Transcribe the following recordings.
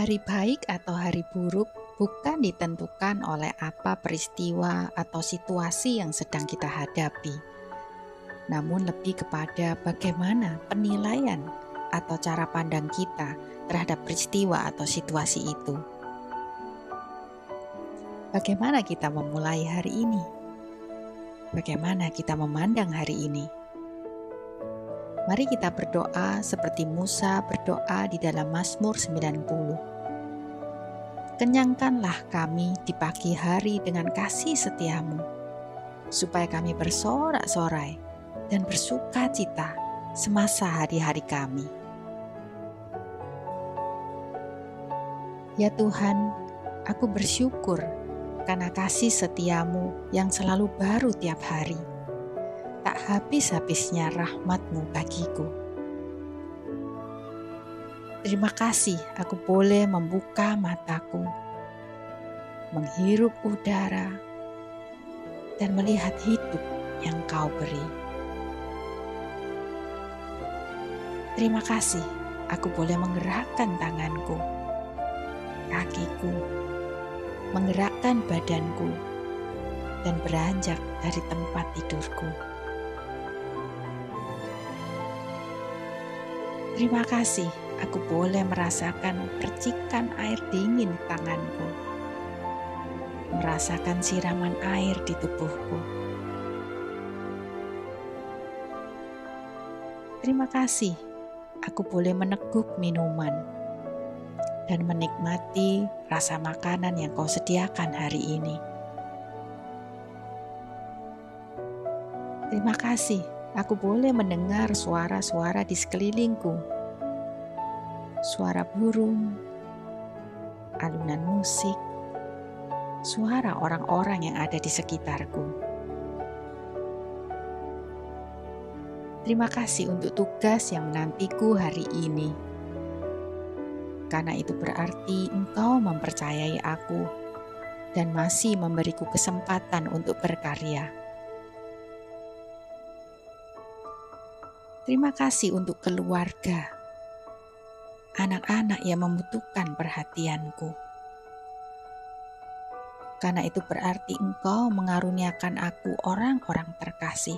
Hari baik atau hari buruk bukan ditentukan oleh apa peristiwa atau situasi yang sedang kita hadapi, namun lebih kepada bagaimana penilaian atau cara pandang kita terhadap peristiwa atau situasi itu. Bagaimana kita memulai hari ini? Bagaimana kita memandang hari ini? Mari kita berdoa seperti Musa berdoa di dalam Mazmur 90. Kenyangkanlah kami di pagi hari dengan kasih setiamu, supaya kami bersorak-sorai dan bersuka cita semasa hari-hari kami. Ya Tuhan, aku bersyukur karena kasih setiamu yang selalu baru tiap hari habis-habisnya rahmatmu bagiku. Terima kasih aku boleh membuka mataku, menghirup udara, dan melihat hidup yang kau beri. Terima kasih aku boleh menggerakkan tanganku, kakiku, menggerakkan badanku, dan beranjak dari tempat tidurku. Terima kasih, aku boleh merasakan percikan air dingin di tanganku, merasakan siraman air di tubuhku. Terima kasih, aku boleh meneguk minuman dan menikmati rasa makanan yang kau sediakan hari ini. Terima kasih aku boleh mendengar suara-suara di sekelilingku. Suara burung, alunan musik, suara orang-orang yang ada di sekitarku. Terima kasih untuk tugas yang menantiku hari ini. Karena itu berarti engkau mempercayai aku dan masih memberiku kesempatan untuk berkarya. Terima kasih untuk keluarga, anak-anak yang membutuhkan perhatianku. Karena itu berarti engkau mengaruniakan aku orang-orang terkasih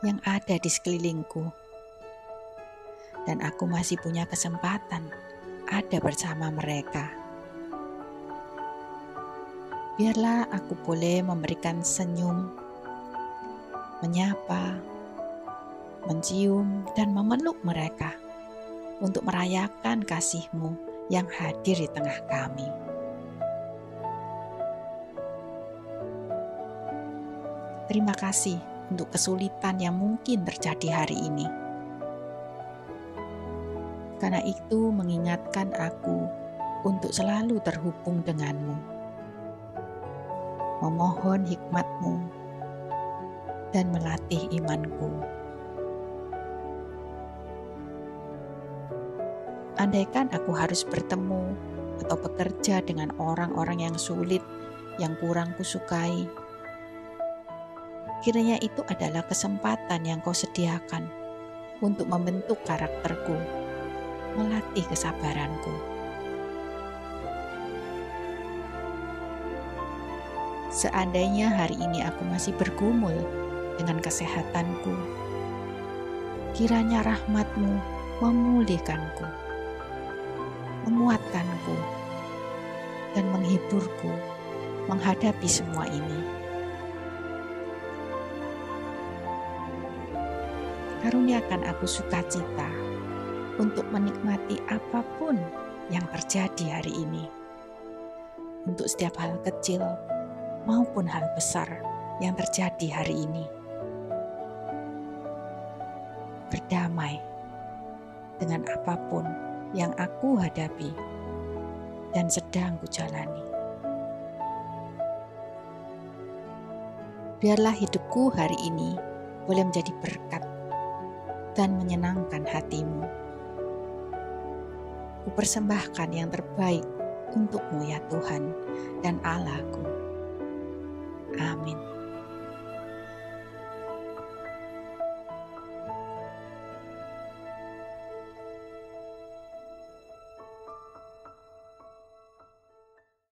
yang ada di sekelilingku. Dan aku masih punya kesempatan ada bersama mereka. Biarlah aku boleh memberikan senyum, menyapa, mencium, dan memeluk mereka untuk merayakan kasih-Mu yang hadir di tengah kami. Terima kasih untuk kesulitan yang mungkin terjadi hari ini. Karena itu mengingatkan aku untuk selalu terhubung denganmu. Memohon hikmatmu dan melatih imanku. Andaikan aku harus bertemu atau bekerja dengan orang-orang yang sulit, yang kurang kusukai, kiranya itu adalah kesempatan yang kau sediakan untuk membentuk karakterku, melatih kesabaranku. Seandainya hari ini aku masih bergumul dengan kesehatanku, kiranya rahmatmu memulihkanku menguatkanku dan menghiburku menghadapi semua ini. Karuniakan aku sukacita untuk menikmati apa pun yang terjadi hari ini. Untuk setiap hal kecil maupun hal besar yang terjadi hari ini. Berdamai dengan apa pun yang aku hadapi dan sedang kujalani. Biarlah hidupku hari ini boleh menjadi berkat dan menyenangkan hatimu. Kupersembahkan yang terbaik untukmu ya Tuhan dan Allahku. Amin.